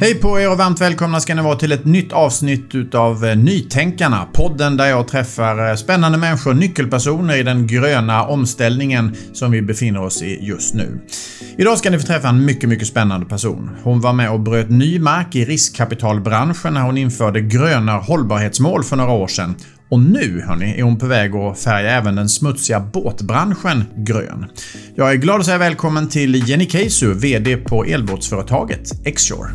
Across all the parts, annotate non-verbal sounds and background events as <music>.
Hej på er och varmt välkomna ska ni vara till ett nytt avsnitt utav eh, Nytänkarna. Podden där jag träffar eh, spännande människor, nyckelpersoner i den gröna omställningen som vi befinner oss i just nu. Idag ska ni få träffa en mycket, mycket spännande person. Hon var med och bröt ny mark i riskkapitalbranschen när hon införde gröna hållbarhetsmål för några år sedan och nu hörni, är hon på väg att färga även den smutsiga båtbranschen grön. Jag är glad att säga välkommen till Jenny Keisu, VD på elbåtsföretaget Xshore.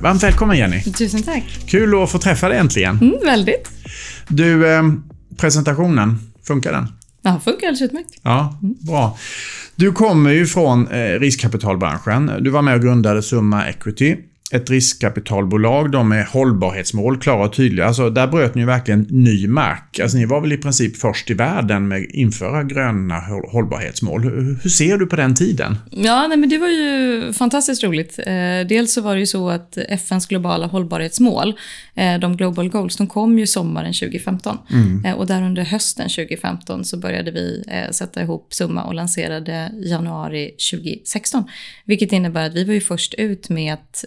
Varmt välkommen Jenny! Tusen tack! Kul att få träffa dig äntligen. Mm, väldigt. Du, eh, presentationen, funkar den? Ja, funkar alldeles utmärkt. Ja, bra. Du kommer ju från eh, riskkapitalbranschen. Du var med och grundade Summa Equity ett riskkapitalbolag de med hållbarhetsmål klara och tydliga. Alltså, där bröt ni ju verkligen ny mark. Alltså, ni var väl i princip först i världen med att införa gröna hållbarhetsmål. Hur ser du på den tiden? Ja, nej, men det var ju fantastiskt roligt. Eh, dels så var det ju så att FNs globala hållbarhetsmål, eh, de Global Goals, de kom ju sommaren 2015. Mm. Eh, och där under hösten 2015 så började vi sätta ihop Summa och lanserade januari 2016. Vilket innebär att vi var ju först ut med att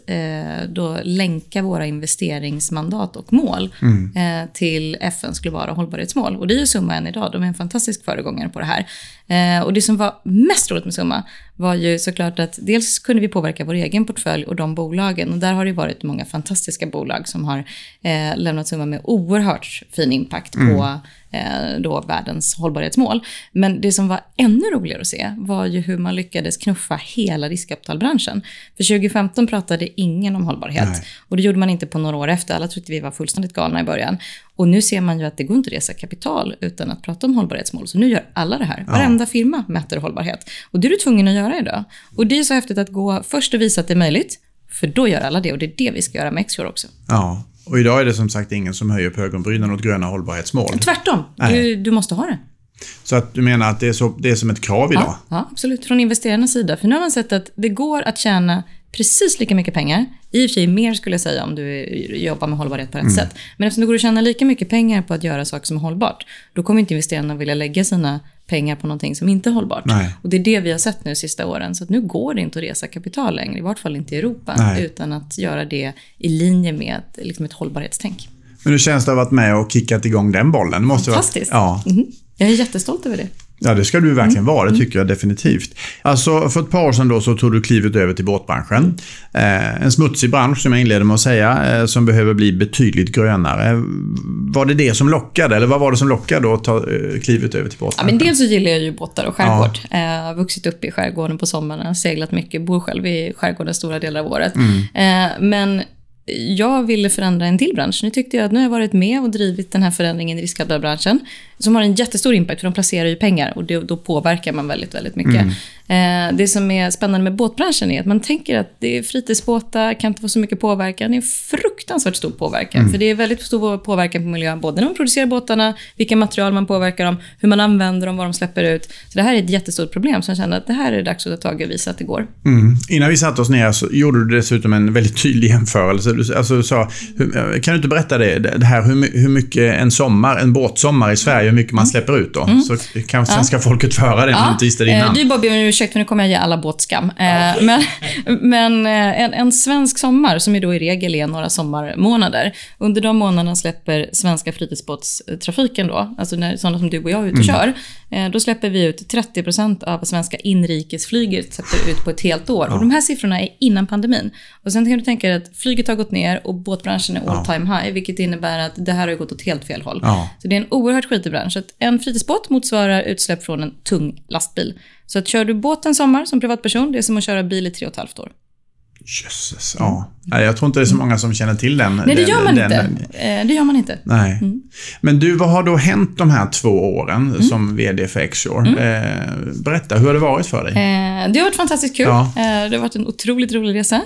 då länka våra investeringsmandat och mål mm. Eh, till FNs globala hållbarhetsmål. Och det är ju Summa än idag, de är en fantastisk föregångare på det här. Eh, och det som var mest roligt med Summa var ju såklart att dels kunde vi påverka vår egen portfölj och de bolagen. Och där har det varit många fantastiska bolag som har lämnat Summa med oerhört fin impact mm. på eh, då världens hållbarhetsmål. Men det som var ännu roligare att se var ju hur man lyckades knuffa hela riskkapitalbranschen. För 2015 pratade ingen om hållbarhet. Nej. Och det gjorde man inte på några år efter. Alla tyckte vi var fullständigt galna i början. Och nu ser man ju att det går inte att resa kapital utan att prata om hållbarhetsmål. Så nu gör alla det här. Varenda ja. firma mäter hållbarhet. Och det är du tvungen att göra idag. Och det är så häftigt att gå först och visa att det är möjligt. För då gör alla det och det är det vi ska göra med Xshore också. Ja, och idag är det som sagt ingen som höjer på ögonbrynen åt gröna hållbarhetsmål. Tvärtom. Du, du, måste ha det. Så att du menar att det är, så, det är som ett krav idag? Ja, ja, absolut. Från investerarnas sida. För nu har man sett att det går att tjäna precis lika mycket pengar. I och för sig mer skulle jag säga om du jobbar med hållbarhet på rätt mm. sätt. Men eftersom det går att tjäna lika mycket pengar på att göra saker som är hållbart, då kommer inte investerarna vilja lägga sina pengar på någonting som inte är hållbart. Nej. Och det är det vi har sett nu de sista åren. Så nu går det inte att resa kapital längre, i vart fall inte i Europa, Nej. utan att göra det i linje med liksom ett hållbarhetstänk. Men hur känns det att ha varit med och kickat igång den bollen? måste Fantastiskt. Vara, ja. Mm -hmm. Jag är jättestolt över det. Ja, det ska du verkligen mm. vara. Det tycker jag definitivt. Alltså, för ett par år sedan då så tog du klivet över till båtbranschen. Eh, en smutsig bransch, som jag inledde med att säga, eh, som behöver bli betydligt grönare. Var det det som lockade, eller vad var det som lockade att ta eh, klivet över till båtbranschen? Ja, men dels så gillar jag ju båtar och skärgård. Ja. Eh, har vuxit upp i skärgården på sommaren, seglat mycket, bor själv i skärgården stora delar av året. Mm. Eh, men jag ville förändra en till bransch. Nu tyckte jag att nu har jag varit med och drivit den här förändringen i riskkapitalbranschen som har en jättestor impact, för de placerar ju pengar och då påverkar man väldigt, väldigt mycket. Mm. Eh, det som är spännande med båtbranschen är att man tänker att det är fritidsbåtar, kan inte få så mycket påverkan. Det är fruktansvärt stor påverkan, mm. för det är väldigt stor påverkan på miljön, både när man producerar båtarna, vilka material man påverkar dem, hur man använder dem, vad de släpper ut. Så det här är ett jättestort problem, så jag känner att det här är dags att ta tag i och visa att det går. Mm. Innan vi satte oss ner så gjorde du dessutom en väldigt tydlig jämförelse. Du, alltså, du sa, hur, kan du inte berätta det, det här, hur, hur mycket en sommar, en båtsommar i Sverige hur mycket man mm. släpper ut då. Mm. Så kanske svenska ja. folket få höra det ja. inte visste det innan. Eh, ursäkt för nu kommer jag ge alla båtskam. Eh, men <laughs> men eh, en, en, svensk sommar, som ju då i regel är några sommarmånader. Under de månaderna släpper svenska fritidsbåtstrafiken då, alltså när, sådana som du och jag är ute och mm. kör, då släpper vi ut 30% av svenska inrikesflyget släpper ut på ett helt år. Och de här siffrorna är innan pandemin. Och sen kan du tänka dig att flyget har gått ner och båtbranschen är all time high, vilket innebär att det här har gått åt helt fel håll. Så det är en oerhört skitig bransch att en fritidsbåt motsvarar utsläpp från en tung lastbil. Så att kör du båt en sommar som privatperson, det är som att köra bil i tre och ett halvt år. Jösses, ja. Nej, jag tror inte det är så många som känner till den. Nej, det gör man den, inte. Den. Eh, det gör man inte. Nej. Mm. Men du, vad har då hänt de här två åren mm. som VD för Xshore? Mm. Eh, berätta, hur har det varit för dig? Eh, det har varit fantastiskt kul. Ja. det har varit en otroligt rolig resa.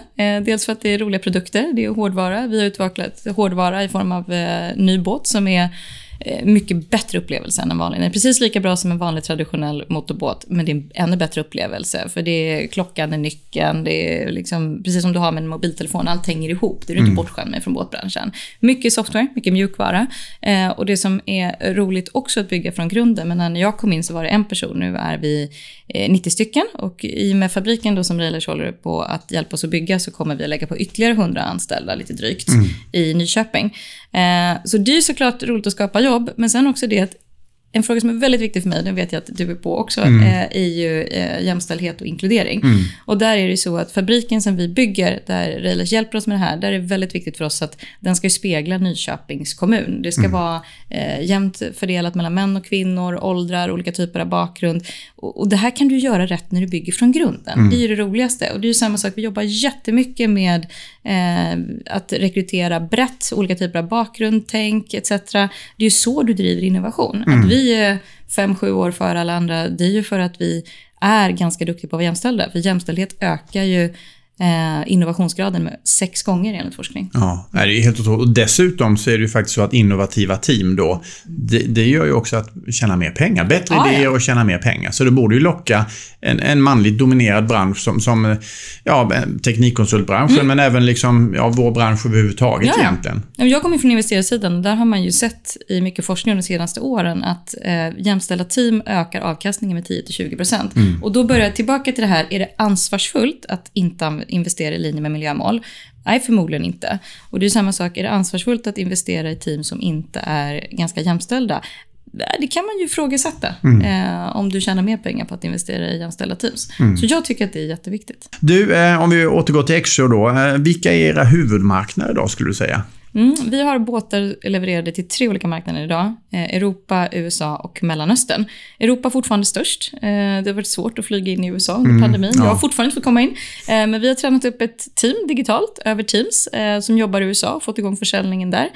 dels för att det är roliga produkter, det är hårdvara. Vi har utvecklat hårdvara i form av ny båt som är mycket bättre upplevelse än en vanlig. Den är precis lika bra som en vanlig traditionell motorbåt, men det är en ännu bättre upplevelse. För det är klockan, är nyckeln, det är liksom, precis som du har med en mobiltelefon, allt hänger ihop. Det är du inte mm. bortskämd med från båtbranschen. Mycket software, mycket mjukvara. Eh, och det som är roligt också att bygga från grunden, men när jag kom in så var det en person, nu är vi 90 eh, stycken. Och i och med fabriken då som Railers håller på att hjälpa oss att bygga så kommer vi att lägga på ytterligare 100 anställda, lite drygt, mm. i Nyköping. Eh, så det är såklart roligt att skapa jobb, men sen också det att en fråga som är väldigt viktig för mig, den vet jag att du är på också, mm. Eh, är ju eh, jämställdhet och inkludering. Mm. Och där är det så att fabriken som vi bygger, där Railers hjälper oss med det här, där är det väldigt viktigt för oss att den ska spegla Nyköpings kommun. Det ska mm. vara eh, jämnt fördelat mellan män och kvinnor, åldrar, olika typer av bakgrund. Och, och det här kan du göra rätt när du bygger från grunden. Mm. Det är ju det roligaste. Och det är samma sak, vi jobbar jättemycket med eh, att rekrytera brett, olika typer av bakgrund, tänk etc. Det är ju så du driver innovation. Att mm vi är fem, sju år före alla andra, det är ju för att vi är ganska duktiga på att vara jämställda. För jämställdhet ökar ju innovationsgraden med sex gånger enligt forskning. Ja, det är helt otroligt. Och dessutom så är det ju faktiskt så att innovativa team då, det, det gör ju också att tjäna mer pengar. Bättre ah, idéer ja. och tjäna mer pengar. Så det borde ju locka en, en manligt dominerad bransch som, som ja, teknikkonsultbranschen, mm. men även liksom, ja, vår bransch överhuvudtaget ja. egentligen. Jag kommer från investerarsidan och där har man ju sett i mycket forskning de senaste åren att eh, jämställda team ökar avkastningen med 10-20%. Mm. Och då börjar jag tillbaka till det här, är det ansvarsfullt att inte investera i linje med miljömål? Nej, förmodligen inte. Och det är samma sak, är det ansvarsfullt att investera i team som inte är ganska jämställda? Det kan man ju ifrågasätta mm. eh, om du tjänar mer pengar på att investera i jämställda teams. Mm. Så jag tycker att det är jätteviktigt. Du, eh, om vi återgår till Exo då. Eh, vilka är era huvudmarknader idag skulle du säga? Mm, vi har båtar levererade till tre olika marknader idag. Eh, Europa, USA och Mellanöstern. Europa fortfarande störst. Eh, det har varit svårt att flyga in i USA under mm, pandemin. Ja. Jag har fortfarande inte fått komma in. Eh, men vi har tränat upp ett team digitalt över Teams som jobbar i USA och fått igång försäljningen där.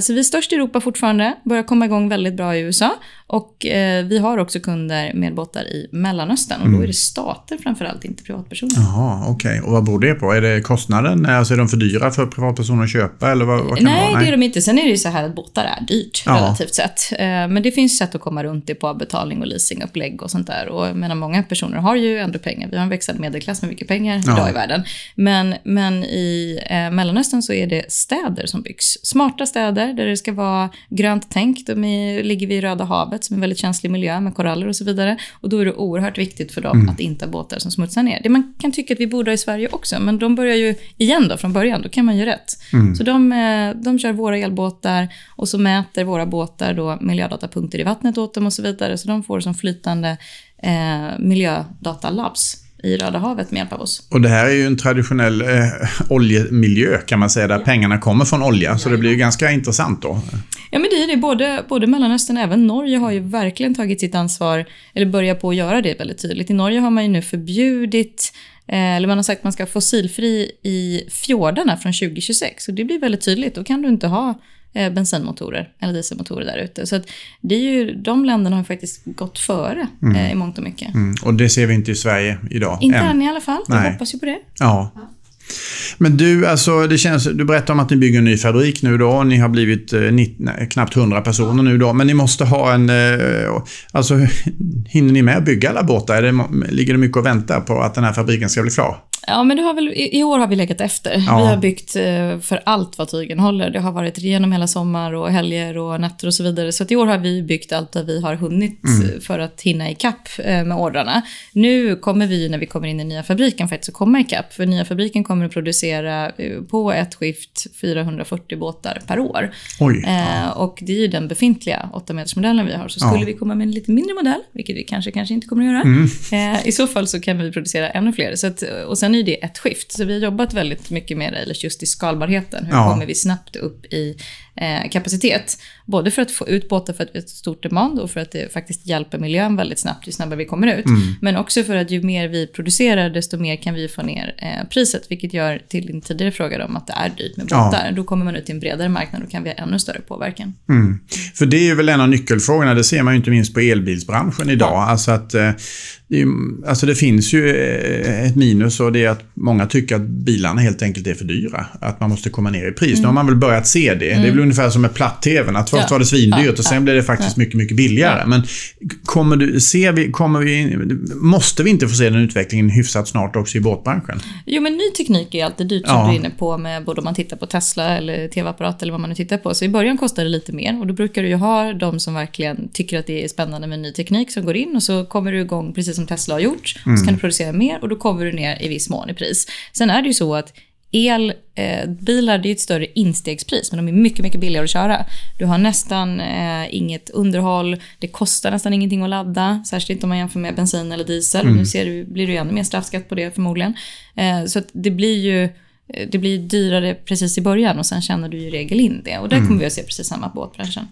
Så vi är störst i Europa fortfarande, börjar komma igång väldigt bra i USA. Och vi har också kunder med båtar i Mellanöstern och mm. då är det stater framförallt, inte privatpersoner. Jaha, okej. Okay. Och vad beror det på? Är det kostnaden? Alltså är de för dyra för privatpersoner att köpa? Eller vad, vad Nej, det, Nej, det är de inte. Sen är det ju så här att båtar är dyrt ja. relativt sett. Eh, men det finns sätt att komma runt det på avbetalning och leasingupplägg och sånt där. Och jag menar, många personer har ju ändå pengar. Vi har en växande medelklass med mycket pengar ja. idag i världen. Men, men i eh, Mellanöstern så är det städer som byggs. Smarta städer där det ska vara grönt tänk. De är, ligger vid Röda havet som är en väldigt känslig miljö med koraller och så vidare. Och då är det oerhört viktigt för dem mm. att inte ha båtar som smutsar ner. Det man kan tycka att vi borde ha i Sverige också, men de börjar ju igen då från början. Då kan man ju rätt. Mm. Så de, eh, de kör våra elbåtar och så mäter våra båtar då miljödatapunkter i vattnet åt dem och så vidare. Så de får som flytande eh, miljödatalabs i Röda havet med hjälp av oss. Och det här är ju en traditionell eh, oljemiljö kan man säga, där ja. pengarna kommer från olja. Ja. Så det blir ju ganska intressant då. Ja, men det är det. Både, både Mellanöstern och även Norge har ju verkligen tagit sitt ansvar, eller börjat på att göra det väldigt tydligt. I Norge har man ju nu förbjudit eh, eller man har sagt att man ska fossilfri i fjordarna från 2026. Och det blir väldigt tydligt. Då kan du inte ha bensinmotorer eller dieselmotorer där ute. Så att det är ju, de länderna har faktiskt gått före mm. eh, i mångt och mycket. Mm. Och det ser vi inte i Sverige idag. Inte än, än i alla fall. Nej. Jag hoppas ju på det. Ja. ja. Men du, alltså, det känns, du berättar om att ni bygger en ny fabrik nu då. Ni har blivit eh, ni, nej, knappt 100 personer nu då. Men ni måste ha en... Eh, alltså, hinner ni med att bygga alla båtar? Ligger det mycket och väntar på att den här fabriken ska bli klar? Ja, men det har väl, i, år har vi legat efter. Ja. Vi har byggt eh, för allt vad tygen håller. Det har varit genom hela sommar och helger och nätter och så vidare. Så i år har vi byggt allt där vi har hunnit mm. för att hinna ikapp eh, med ordrarna. Nu kommer vi, när vi kommer in i nya fabriken, faktiskt att komma ikapp. För nya fabriken kommer att producera eh, på ett skift 440 båtar per år. Oj, ja. Och det är ju den befintliga 8-metersmodellen vi har. Så skulle ja. vi komma med en lite mindre modell, vilket vi kanske, kanske inte kommer att göra, mm. i så fall så kan vi producera ännu fler. Så att, och sen är det ett skift. Så vi har jobbat väldigt mycket med det, just i skalbarheten. Hur ja. kommer vi snabbt upp i eh, kapacitet? Både för att få ut båtar för att vi har ett stort demand och för att det faktiskt hjälper miljön väldigt snabbt ju snabbare vi kommer ut. Mm. Men också för att ju mer vi producerar desto mer kan vi få ner eh, priset. Vilket gör till din tidigare fråga om att det är dyrt med båtar. Ja. Då kommer man ut till en bredare marknad och kan vi ha ännu större påverkan. Mm. För det är ju väl en av nyckelfrågorna. Det ser man ju inte minst på elbilsbranschen idag. Ja. Alltså att eh, det, alltså det finns ju ett minus och det är att många tycker att bilarna helt enkelt är för dyra. Att man måste komma ner i pris. Mm. Nu har man väl börjat se det. Mm. Det är väl ungefär som med platt-tvn. Att först Ja. var det svindyrt Ja, och sen ja, blev det faktiskt mycket, mycket billigare. Men kommer du, ser vi, kommer vi, måste vi inte få se den utvecklingen hyfsat snart också i båtbranschen? Jo, men ny teknik är alltid dyrt som du är inne på, med både om man tittar på Tesla eller tv-apparat eller vad man nu tittar på. Så i början kostar det lite mer och då brukar du ju ha de som verkligen tycker att det är spännande med ny teknik som går in och så kommer du igång precis som Tesla har gjort. Och så kan du producera mer och då kommer du ner i viss mån i pris. Sen är det ju så att Elbilar, det är ett större instegspris, men de är mycket, mycket billigare att köra. Du har nästan eh, inget underhåll, det kostar nästan ingenting att ladda, särskilt inte om man jämför med bensin eller diesel. Nu ser du, blir det ju ännu mer straffskatt på det förmodligen. Eh, så det blir ju det blir dyrare precis i början och sen känner du ju regel in det. Och där kommer vi att se precis samma på båtbranschen.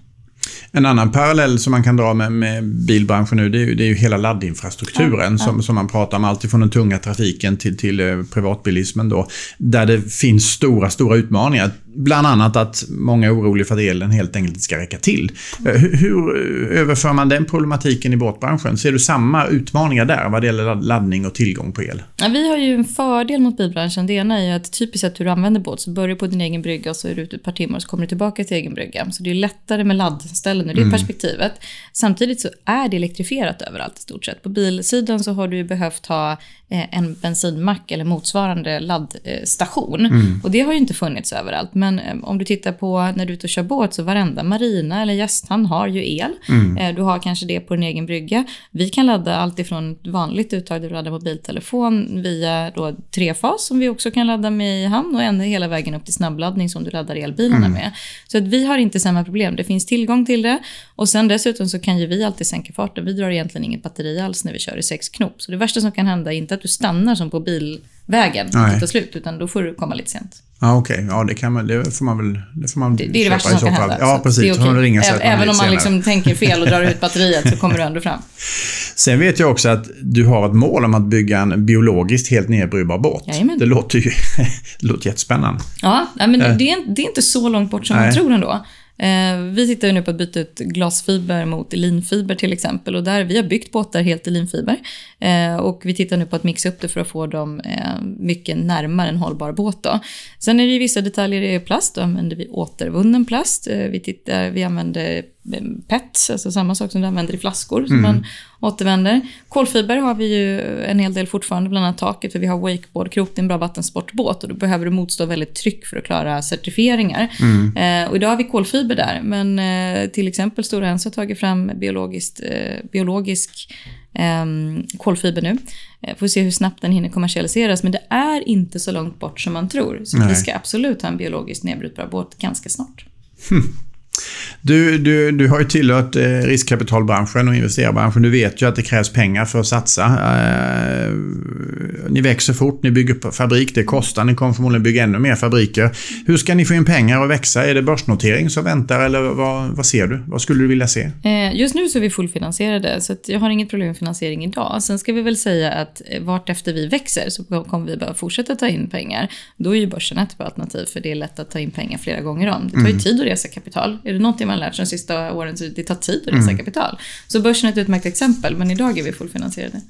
En annan parallell som man kan dra med, med bilbranschen nu, det är ju, det är ju hela laddinfrastrukturen som, som man pratar om. Alltifrån den tunga trafiken till, till eh, privatbilismen då. Där det finns stora, stora utmaningar. Bland annat att många är oroliga för att elen helt enkelt inte ska räcka till. Eh, Hur, hur överför man den problematiken i båtbranschen? Ser du samma utmaningar där vad det gäller ladd- laddning och tillgång på el? Ja, vi har ju en fördel mot bilbranschen. Det ena är ju att typiskt sett hur du använder båt så börjar du på din egen brygga och så är du ute ett par timmar och så kommer du tillbaka till egen brygga. Så det är lättare med laddställen ur det perspektivet. Samtidigt så är det elektrifierat överallt i stort sett. På bilsidan så har du behövt ha eh, en bensinmack eller motsvarande laddstation. Och det har ju inte funnits överallt. Men eh, om du tittar på när du är ute och kör båt så varenda marina eller gästhamn har ju el. Eh, Du har kanske det på din egen brygga. Vi kan ladda allt ifrån vanligt uttag där du laddar mobiltelefon via då trefas som vi också kan ladda med i hamn och ända hela vägen upp till snabbladdning som du laddar elbilarna med. Så att vi har inte samma problem. Det finns tillgång till det och sen dessutom så kan ju vi alltid sänka farten. Vi drar egentligen inget batteri alls när vi kör i sex knop. Så det värsta som kan hända är inte att du stannar som på bilvägen och tar slut utan då får du komma lite sent. Ja, okej. Ja, det, kan man, det får man väl det får man Det, det är det värsta som kan hända. Ja, precis. det är okej. ringa sig Även om man senare. liksom tänker fel och drar ut <laughs> batteriet så kommer du ändå fram. Sen vet jag också att du har ett mål om att bygga en biologiskt helt nedbrytbar båt. Jajamän. Det låter ju <laughs> det låter jättespännande. Ja, men Eh. det, är, det är inte så långt bort som Nej. man tror ändå. Eh, vi tittar ju nu på att byta ut glasfiber mot linfiber till exempel. Och där, vi har byggt båtar helt i linfiber. Eh, och vi tittar nu på att mixa upp det för att få dem eh, mycket närmare en hållbar båt. Då. Sen är det ju vissa detaljer i plast. Då använder vi återvunnen plast. Eh, vi, tittar, vi använder PET, alltså samma sak som du använder i flaskor som man återvänder. Kolfiber har vi ju en hel del fortfarande, bland annat taket, för vi har wakeboard, krok, det är en bra vattensportbåt och då behöver du motstå väldigt tryck för att klara certifieringar. Eh, och idag har vi kolfiber där, men eh, till exempel Stora Enso har tagit fram biologiskt, eh, biologisk ehm, kolfiber nu. Eh, får se hur snabbt den hinner kommersialiseras, men det är inte så långt bort som man tror. Så Nej. vi ska absolut ha en biologiskt nedbrytbar båt ganska snart. Du, du, du har ju tillhört eh, riskkapitalbranschen och investerarbranschen. Du vet ju att det krävs pengar för att satsa. Eh, ni växer fort, ni bygger fabrik, det kostar, ni kommer förmodligen bygga ännu mer fabriker. Hur ska ni få in pengar och växa? Är det börsnotering som väntar eller vad, vad ser du? Vad skulle du vilja se? Eh, Just nu så är vi fullfinansierade, så jag har inget problem med finansiering idag. Sen ska vi väl säga att vart efter vi växer så kommer vi behöva fortsätta ta in pengar. Då är ju börsen ett bra alternativ, för det är lätt att ta in pengar flera gånger om. Det tar ju tid att resa kapital. Är det någonting man lärt sig de sista åren så det tar tid att resa kapital. Så börsen är ett utmärkt exempel, men idag är vi fullfinansierade.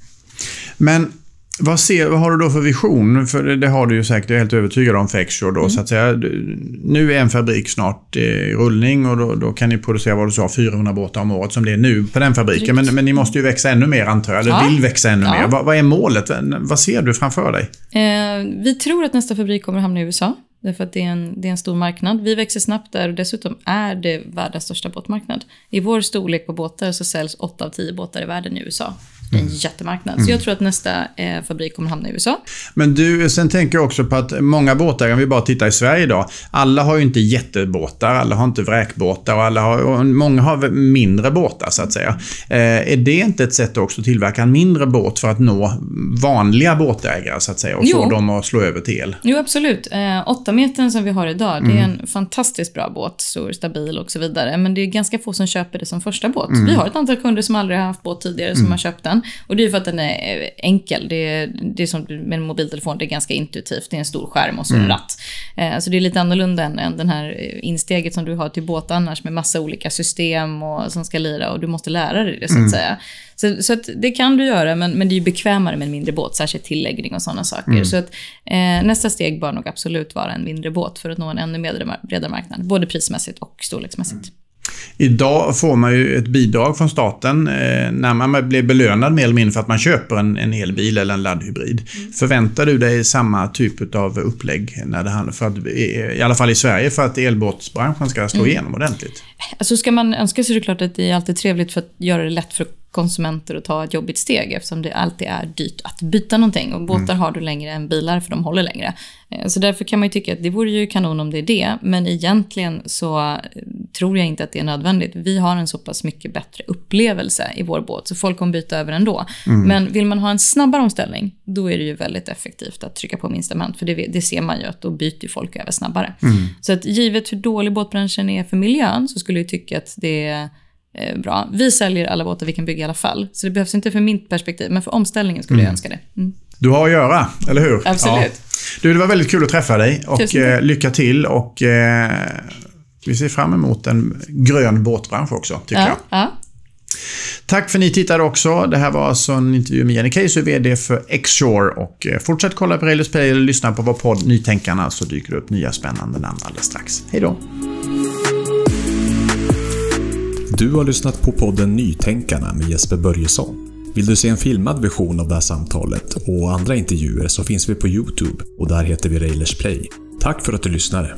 Men vad, ser, vad har du då för vision? För det, har du ju säkert, jag är helt övertygad om, för Exshore då. Så att säga, nu är en fabrik snart i rullning och då, då kan ni producera, vad du sa, 400 båtar om året som det är nu på den fabriken. Men, men ni måste ju växa ännu mer antar jag, eller Ja. vill växa ännu Ja. mer. Vad, vad är målet? Vad ser du framför dig? Eh, vi tror att nästa fabrik kommer att hamna i USA. Därför att det är, en, det är en stor marknad. Vi växer snabbt där och dessutom är det världens största båtmarknad. I vår storlek på båtar så säljs 8 av 10 båtar i världen i USA. Det är en jättemarknad. Så jag tror att nästa eh, fabrik kommer hamna i USA. Men du, sen tänker jag också på att många båtar, om vi bara tittar i Sverige idag, alla har ju inte jättebåtar, alla har inte vräkbåtar och, alla har, och många har mindre båtar så att säga. Eh, är det inte ett sätt också att tillverka en mindre båt för att nå vanliga båtägare så att säga och få Jo. dem att slå över till el? Jo, absolut. Eh, 8 metern som vi har idag, det är en fantastiskt bra båt. Stor, stabil och så vidare. Men det är ganska få som köper det som första båt. Vi har ett antal kunder som aldrig har haft båt tidigare som har köpt den. Den. Och det är för att den är enkel. Det är, det är som med en mobiltelefon, det är ganska intuitivt. Det är en stor skärm och så mm. en ratt. Eh, så det är lite annorlunda än, än den här insteget som du har till båt annars med massa olika system och, som ska lira och du måste lära dig det så att mm. säga. Så, så att det kan du göra, men, men det är bekvämare med en mindre båt, särskilt tilläggning och sådana saker. Mm. Så att, eh, nästa steg bör nog absolut vara en mindre båt för att nå en ännu bredare marknad, både prismässigt och storleksmässigt. Mm. Idag får man ju ett bidrag från staten eh, när man blir belönad mer eller mindre för att man köper en, en elbil eller en laddhybrid. Mm. Förväntar du dig samma typ av upplägg när det handlar för att, i alla fall i Sverige, för att elbåtsbranschen ska slå mm. igenom ordentligt? Alltså ska man önska sig såklart att det är alltid trevligt för att göra det lätt för konsumenter att ta ett jobbigt steg eftersom det alltid är dyrt att byta någonting. Och båtar mm. har du längre än bilar för de håller längre. Eh, så därför kan man ju tycka att det vore ju kanon om det är det. Men egentligen så eh, tror jag inte att det är nödvändigt. Vi har en så pass mycket bättre upplevelse i vår båt så folk kommer byta över ändå. Mm. Men vill man ha en snabbare omställning då är det ju väldigt effektivt att trycka på minsta moment. För det, det ser man ju att då byter folk över snabbare. Mm. Så att givet hur dålig båtbranschen är för miljön så skulle jag tycka att det eh, bra. Vi säljer alla båtar vi kan bygga i alla fall. Så det behövs inte för mitt perspektiv, men för omställningen skulle mm. jag önska det. Mm. Du har att göra, eller hur? Absolut. Ja. Du, det var väldigt kul att träffa dig och eh, lycka till och eh, vi ser fram emot en grön båtbransch också, tycker ja, jag. Ja. Tack för att ni tittade också. Det här var alltså en intervju med Jenny Case, VD för Xshore. Och eh, fortsätt kolla på Railers Play eller lyssna på vår podd Nytänkarna så dyker det upp nya spännande namn alldeles strax. Hej då! Du har lyssnat på podden Nytänkarna med Jesper Börjesson. Vill du se en filmad version av det här samtalet och andra intervjuer så finns vi på Youtube och där heter vi Railers Play. Tack för att du lyssnade!